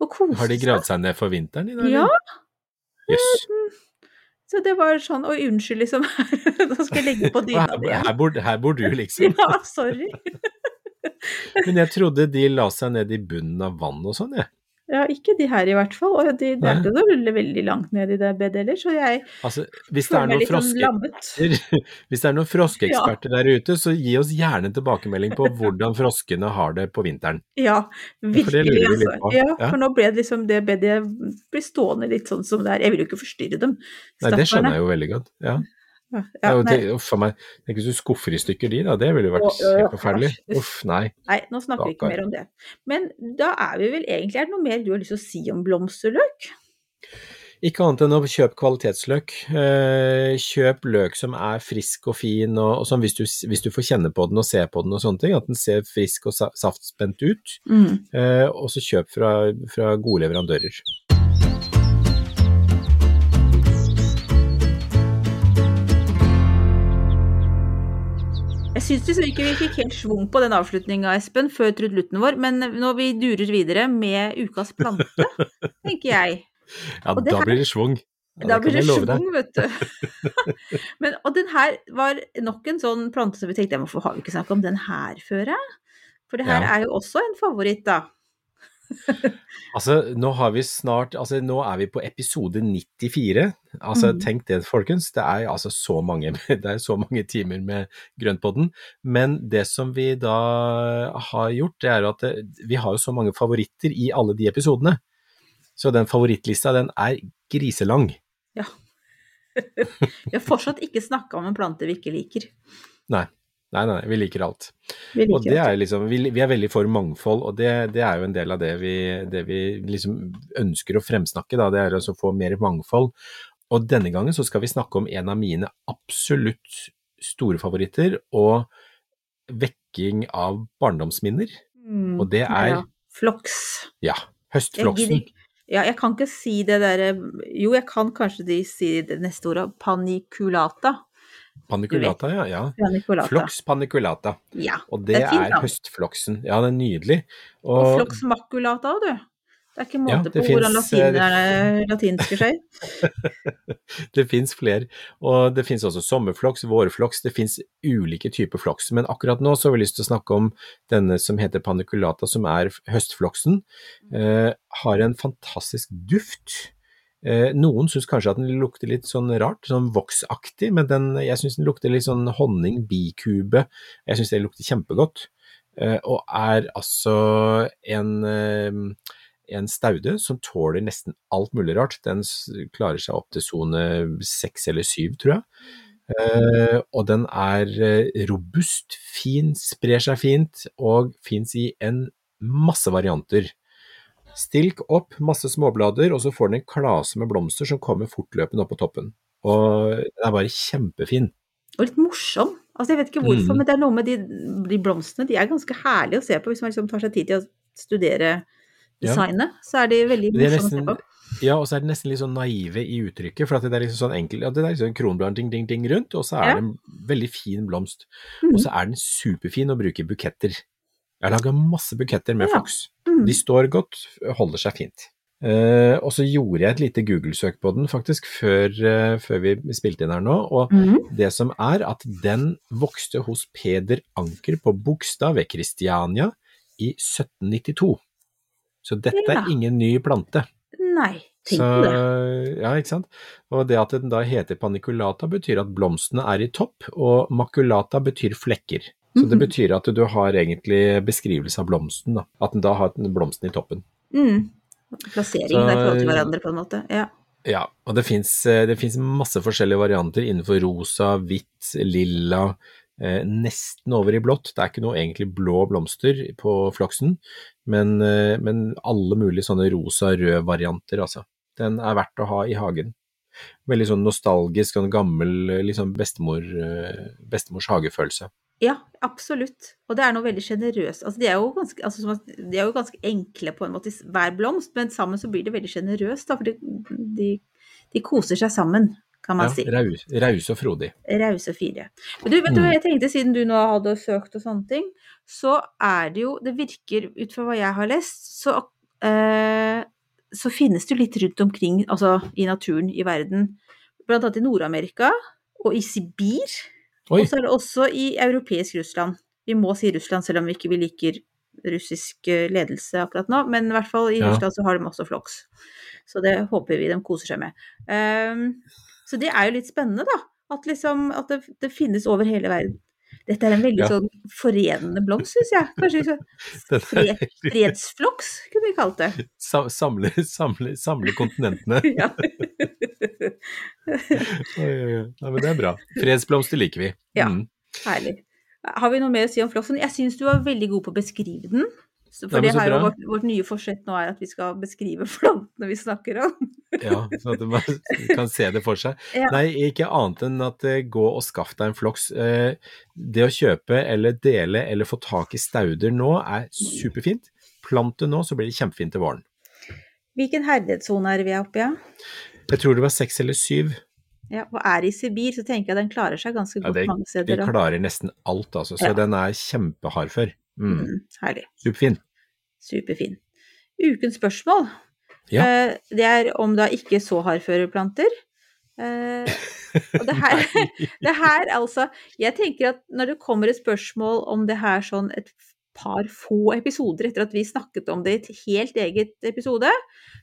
og koste Har de gravd seg ned for vinteren i dag? Ja. Jøss. Så det var sånn Oi, unnskyld, liksom. Nå skal jeg legge på dyna di Her, her, bor, her bor du, liksom. Ja, sorry. Men jeg trodde de la seg ned i bunnen av vann og sånn, jeg. Ja, ikke de her i hvert fall. Og de, det er Nei. veldig, langt ned i det bedet heller, så jeg Altså, hvis det er noen litt sånn frosker. Hvis det er noen froskeeksperter der ute, så gi oss gjerne en tilbakemelding på hvordan froskene har det på vinteren. Ja, virkelig, vi altså. Ja, Ja. for nå ble det liksom det bedet blir stående litt sånn som det er. Jeg vil jo ikke forstyrre dem. Nei, det skjønner jeg jo veldig godt. Ja. Ja, tenk, uff a meg. Tenk hvis du skuffer i stykker de, da. Det ville jo vært Å, helt forferdelig. Uff, nei. nei, nå snakker vi ikke mer om det. Men da er vi vel egentlig Er det noe mer du har lyst til å si om blomsterløk? Ikke annet enn å kjøpe kvalitetsløk. Eh, kjøp løk som er frisk og fin, og, og sånn hvis du, hvis du får kjenne på den og se på den og sånne ting, at den ser frisk og saftspent ut. Mm. Eh, og så kjøp fra, fra gode leverandører. Syns liksom ikke vi fikk helt schwung på den avslutninga, Espen, før trudelutten vår, men når vi durer videre med ukas plante, tenker jeg Ja, Og da her- blir det schwung. Ja, Da det blir det schwung, vet du. Men, og den her var nok en sånn plante som vi tenkte hvorfor har vi ikke snakket om den her før? jeg? For det her Ja. er jo også en favoritt, da. Altså, nå har vi snart Altså, nå er vi på episode 94. Altså, mm. tenk det, folkens. Det er altså så mange, det er så mange timer med Grøntpodden. Men det som vi da har gjort, det er at det, vi har jo så mange favoritter i alle de episodene. Så den favorittlista, den er griselang. Ja. Vi har fortsatt ikke snakka om en plante vi ikke liker. Nei. Nei, nei, vi liker alt. Vi Og liker det er liksom, vi, vi er veldig for mangfold, og det, det er jo en del av det vi, det vi liksom ønsker å fremsnakke, da, det er altså å få mer mangfold. Og denne gangen så skal vi snakke om en av mine absolutt store favoritter, og vekking av barndomsminner. Mm, Og det er- ja. Floks. Ja, høstfloksen. Ja, jeg kan ikke si det derre Jo, jeg kan kanskje de si det neste ordet. Paniculata. Paniculata, ja. ja. Paniculata. Flox paniculata. Ja. Og det, Det er fint er høstfloksen. Ja, det er nydelig. Og Og, Flox maculata òg, du. Det er ikke måte ja, på hvordan latin eh, latinerne latinske skjer. det fins flere. Og det fins også sommerfloks, vårfloks, det fins ulike typer floks. Men akkurat nå så har vi lyst til å snakke om denne som heter paniculata, som er høstfloksen. Eh, har en fantastisk duft. Eh, noen syns kanskje at den lukter litt sånn rart, sånn voksaktig, men den, jeg syns den lukter litt sånn honning, bikube. Jeg syns det lukter kjempegodt. Eh, og er altså en, eh, en staude som tåler nesten alt mulig rart. Den klarer seg opp til sone seks eller syv, tror jeg. Og den er robust, fin, sprer seg fint, og fins i en masse varianter. Stilk opp, masse småblader, og så får den en klase med blomster som kommer fortløpende opp på toppen. Og den er bare kjempefin. Og litt morsom. Altså, jeg vet ikke hvorfor, mm. men det er noe med de, de blomstene. De er ganske herlige å se på hvis man liksom tar seg tid til å studere Ja. designet. Så er de veldig morsomme nesten, å se på. ja, og så er det nesten litt sånn naive i uttrykket, for det er liksom sånn enkel, ja, det er liksom kronblad ding, ding, ding rundt, og så er Ja. det en veldig fin blomst. Mm. Og så er den superfin å bruke i buketter. Jeg har laga masse buketter med Ja. flaks. Mhm. De står godt, holder seg fint. Uh, og så gjorde jeg et lite Google-søk på den faktisk før, uh, før vi spilte inn her nå, og mm. det som er at den vokste hos Peder Anker på Bogstad ved Kristiania i 1792. Så dette Ja. er ingen ny plante. Nei, tenk Så, på det. ja, ikke sant. Og det at den da heter paniculata betyr at blomstene er i topp, og maculata betyr flekker. Så det Mhm. betyr at du har egentlig beskrivelse av blomsten, da. At den da har blomsten i toppen. Mm. Plassering der i forhold til hverandre, på en måte. Ja. Ja, og det fins masse forskjellige varianter innenfor rosa, hvitt, lilla, eh, nesten over i blått. Det er ikke noe egentlig blå blomster på floksen, men, eh, men alle mulige sånne rosa-rød varianter, altså. Den er verdt å ha i hagen. Veldig sånn nostalgisk, sånn gammel, eh, liksom bestemor, eh, bestemors hagefølelse. Ja, absolutt. Og det er noe veldig sjenerøst. Altså, de, altså, de er jo ganske enkle på en måte, hver blomst, men sammen så blir det veldig sjenerøst, for de, de, de koser seg sammen, kan man Ja, si. raus, raus og frodig. Rause fire. Men du, vet du Mm. hva jeg tenkte, siden du nå hadde søkt og sånne ting, så er det jo Det virker, ut fra hva jeg har lest, så, eh, så finnes det jo litt rundt omkring, altså i naturen i verden. Blant annet i Nord-Amerika og i Sibir. Og så er det også i europeisk Russland. Vi må si Russland, selv om vi ikke liker russisk eh, ledelse akkurat nå, men i hvert fall i Ja. Russland så har de også floks. Så det håper vi de koser seg med. Um, så det er jo litt spennende, da. At, liksom, at det, det finnes over hele verden. Dette er en veldig Ja. sånn forenende blomst, syns jeg. Kanskje skal- fred, fredsfloks, kunne vi kalt det. Samle, samle, samle kontinentene. Ja. Nei, men det er bra. Fredsblomster liker vi. Ja. Mm. Herlig. Har vi noe mer å si om floksen? Jeg syns du var veldig god på å beskrive den. Så- For Nei, det så har jo vårt, vårt nye forsett nå er at vi skal beskrive plantene vi snakker om. Ja, så at man kan se det for seg. Ja. Nei, ikke annet enn at eh, gå og skaff deg en floks. Eh, Det å kjøpe eller dele eller få tak i stauder nå er superfint. Plant det nå, så blir det kjempefint til våren. Hvilken herdighetssone er vi oppe i? Ja? Jeg tror det var seks eller syv. Ja, og er i Sibir, så tenker jeg den klarer seg ganske Ja, godt det- mange De steder. da. klarer nesten alt, altså. Så Ja. den er kjempehard for. Mm. Mm, herlig. Superfin. Superfin. Ukens spørsmål, Ja. eh, det er om da ikke så hardførerplanter. Eh, og det her, det her altså Jeg tenker at når det kommer et spørsmål om det her sånn et par få episoder etter at vi snakket om det i et helt eget episode,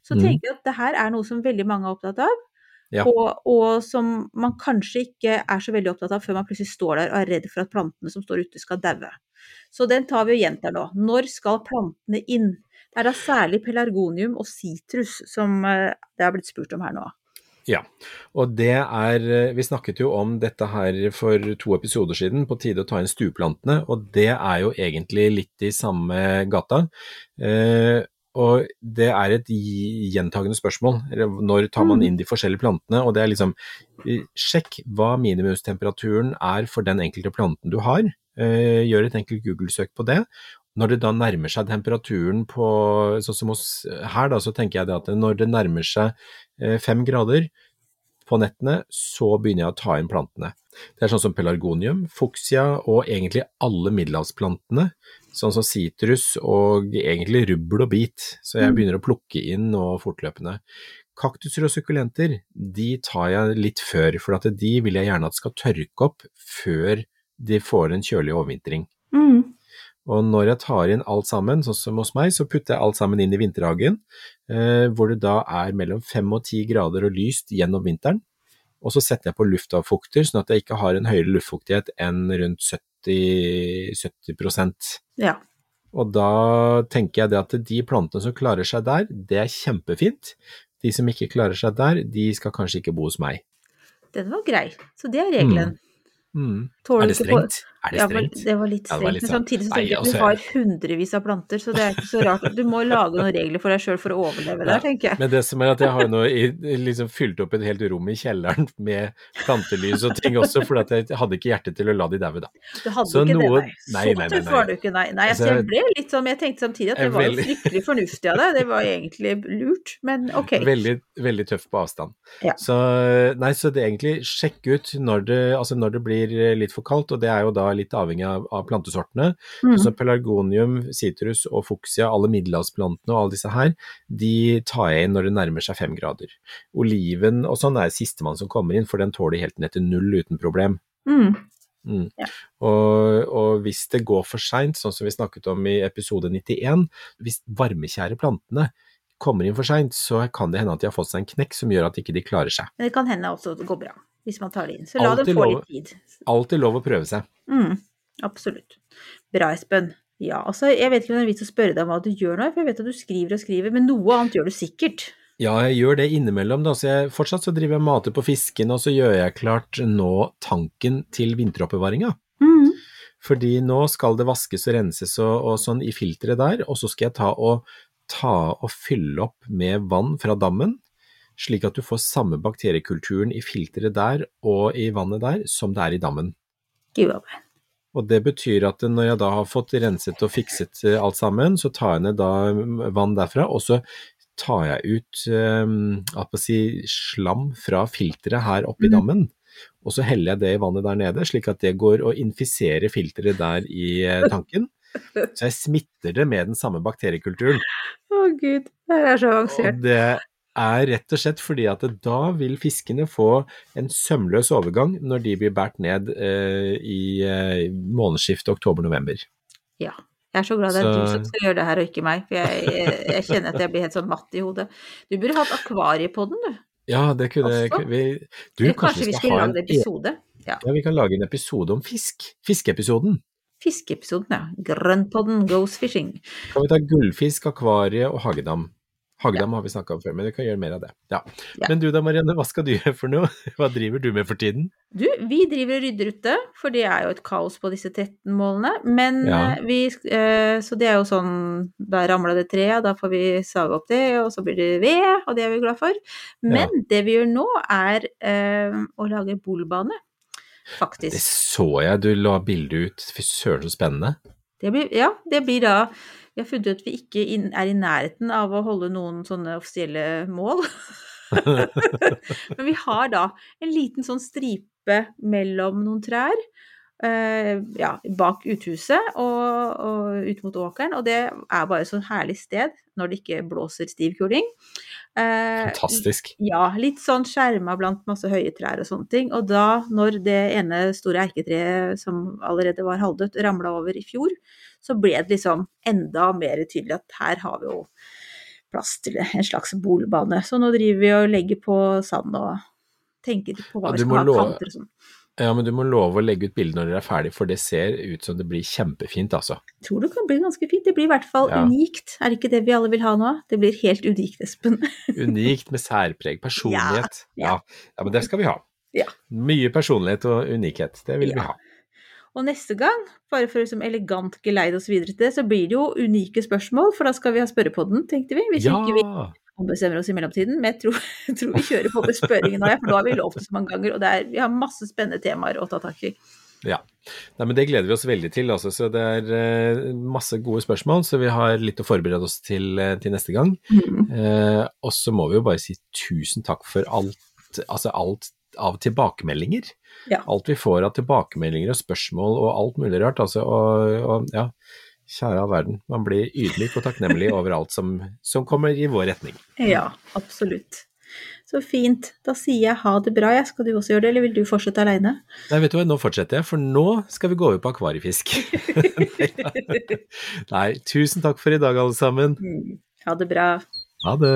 så mm. tenker jeg at det her er noe som veldig mange er opptatt av. Ja. Og, og som man kanskje ikke er så veldig opptatt av før man plutselig står der og er redd for at plantene som står ute skal daue. Så den tar vi og gjentar nå. Når skal plantene inn? Det er da særlig pelargonium og sitrus som eh, det har blitt spurt om her nå. Ja, og det er eh, Vi snakket jo om dette her for to episoder siden, på tide å ta inn stueplantene, og det er jo egentlig litt i samme gata. Eh, og det er et gjentagende spørsmål. Når tar man inn de forskjellige plantene? Og det er liksom Sjekk hva minimumstemperaturen er for den enkelte planten du har. Eh, gjør et enkelt Google-søk på det. Når det da nærmer seg temperaturen på Sånn som hos her, da, så tenker jeg det at når det nærmer seg eh, fem grader på nettene, så begynner jeg å ta inn plantene. Det er sånn som pelargonium, fuksia og egentlig alle middelhavsplantene, sånn som sitrus og egentlig rubbel og bit, så jeg Mm. begynner å plukke inn nå fortløpende. Kaktuser og sukkulenter, de tar jeg litt før, for at de vil jeg gjerne at skal tørke opp før de får en kjølig overvintring. Og når jeg tar inn alt sammen, sånn som hos meg, så putter jeg alt sammen inn i vinterhagen, eh, hvor det da er mellom fem og ti grader og lyst gjennom vinteren. Og så setter jeg på luftavfukter, sånn at jeg ikke har en høyere luftfuktighet enn rundt 70, 70% Ja. Og da tenker jeg det at de plantene som klarer seg der, det er kjempefint. De som ikke klarer seg der, de skal kanskje ikke bo hos meg. Den var grei. Så det er regelen. Mm. Tåler Er det strengt? Er det Ja, det var litt Ja, var strengt. litt Men sånn- samtidig så tenker jeg at altså- du har hundrevis av planter, så det er ikke så rart. Du må lage noen regler for deg sjøl for å overleve der, tenker jeg. Men det som er at jeg har nå liksom fylt opp et helt rom i kjelleren med plantelys og ting også, for jeg hadde ikke hjerte til å la de daue, da. Du hadde Så ikke noe- det, nei, nei. nei, Så tøff var du ikke, nei. nei altså, Altså, jeg ble litt sånn, men jeg tenkte samtidig at det var veldig- fryktelig fornuftig av deg. Det var egentlig lurt, men ok. Veldig, veldig tøff på avstand. Ja. Så, nei, så det er egentlig sjekk ut når det, altså når det blir litt for kaldt, og det er jo da litt avhengig av, av plantesortene. Mm. Så pelargonium, citrus og fuksia, alle middelhavsplantene og alle disse her, de tar jeg inn når det nærmer seg fem grader. Oliven og sånn er sistemann som kommer inn, for den tåler helt ned til null uten problem. Mm. Mm. Ja. Og, og hvis det går for seint, sånn som vi snakket om i episode 91, hvis varmekjære plantene kommer inn for seint, så kan det hende at de har fått seg en knekk som gjør at ikke de klarer seg. Men det kan hende også at det går bra, hvis man tar det inn. Så la dem få lov- litt tid. Alltid lov å prøve seg. Mm. Absolutt. Bra, Espen. Ja, altså, jeg vet ikke om det er vits å spørre deg om hva du gjør nå, for jeg vet at du skriver og skriver, men noe annet gjør du sikkert. Ja, jeg gjør det innimellom, da. Så jeg, fortsatt så driver jeg mater på fisken, og så gjør jeg klart nå tanken til vinteroppbevaringa. Mm. Fordi nå skal det vaskes og renses og, og sånn i filteret der, og så skal jeg ta og, ta og fylle opp med vann fra dammen, slik at du får samme bakteriekulturen i filteret der og i vannet der som det er i dammen. Og det betyr at når jeg da har fått renset og fikset eh, alt sammen, så tar jeg ned da mm, vann derfra, og så tar jeg ut eh, si, slam fra filteret her oppe i Mhm. dammen. Og så heller jeg det i vannet der nede, slik at det går og infiserer filteret der i eh, tanken. Så jeg smitter det med den samme bakteriekulturen. Å gud, det her er så avansert. Og det er rett og slett fordi at da vil fiskene få en sømløs overgang når de blir båret ned eh, i eh, månedsskiftet oktober-november. Ja. Jeg er så glad det er Så- du som skal gjøre det her, og ikke meg. For jeg, jeg, jeg kjenner at jeg blir helt sånn matt i hodet. Du burde hatt akvarie på den, du. Ja, det kunne Også? vi Du, kanskje, kanskje vi skal ha en en episode? Ja. Ja, vi kan lage en episode om fisk. Fiskeepisoden. Fiskeepisoden, ja. Grønnpodden goes fishing. Kan vi ta gullfisk, akvarie og hagedam? Hagedam har vi snakka om før, men vi kan gjøre mer av det. Ja. Ja. Men du da, Marianne, hva skal du gjøre for noe? Hva driver du med for tiden? Du, vi driver og rydder ute, for det er jo et kaos på disse 13 målene. Men Ja. eh, vi eh, Så det er jo sånn Da ramla det treet, da får vi sage opp det, og så blir det ved, og det er vi glad for. Men det vi gjør nå, er øh, å lage bolbane. Det så jeg du la bilde ut. Fy søren, så spennende. Det blir, ja, det blir da Vi har funnet ut at vi ikke er i nærheten av å holde noen sånne offisielle mål. Men vi har da en liten sånn stripe mellom noen trær. Uh, ja, bak uthuset og, og ut mot åkeren, og det er bare et sånn herlig sted når det ikke blåser stiv kuling. Eh, Fantastisk. ja, litt sånn skjerma blant masse høye trær og sånne ting. Og da, når det ene store eiketreet som allerede var halvdødt, ramla over i fjor, så ble det liksom enda mer tydelig at her har vi jo plass til en slags bolbane. Så nå driver vi og legger på sand og tenker på hva Ja, vi skal ha kanter og sånn. Ja, men du må love å legge ut bilde når dere er ferdig, for det ser ut som det blir kjempefint, altså. Jeg tror det kan bli ganske fint. Det blir i hvert fall Ja. unikt. Er det ikke det vi alle vil ha nå? Det blir helt unikt, Espen. Unikt med særpreg, personlighet. Ja, Ja, ja men det skal vi ha. Ja. Mye personlighet og unikhet, det vil vi ha. Og neste gang, bare for å liksom elegant geleide oss videre til det, så blir det jo unike spørsmål, for da skal vi ha spørrepodden, tenkte vi. Hvis ikke vi Ja, ombestemmer oss i mellomtiden. Men jeg tror, jeg tror vi kjører på med spørringen nå, for nå har vi lovt det så mange ganger, og det er, vi har masse spennende temaer å ta tak i. ja. Nei, men det gleder vi oss veldig til, altså. Så det er eh, masse gode spørsmål, så vi har litt å forberede oss til, eh, til neste gang. Eh, og så må vi jo bare si tusen takk for alt, altså alt av tilbakemeldinger. Ja. Alt vi får av tilbakemeldinger og spørsmål og alt mulig rart. Altså, og, og ja, kjære all verden. Man blir ydmyk og takknemlig over alt som, som kommer i vår retning. Ja, absolutt. Så fint. Da sier jeg ha det bra, jeg. Skal du også gjøre det, eller vil du fortsette aleine? Nei, vet du hva, nå fortsetter jeg, for nå skal vi gå over på akvariefisk. Nei, tusen takk for i dag, alle sammen. Ha det bra. Ha det.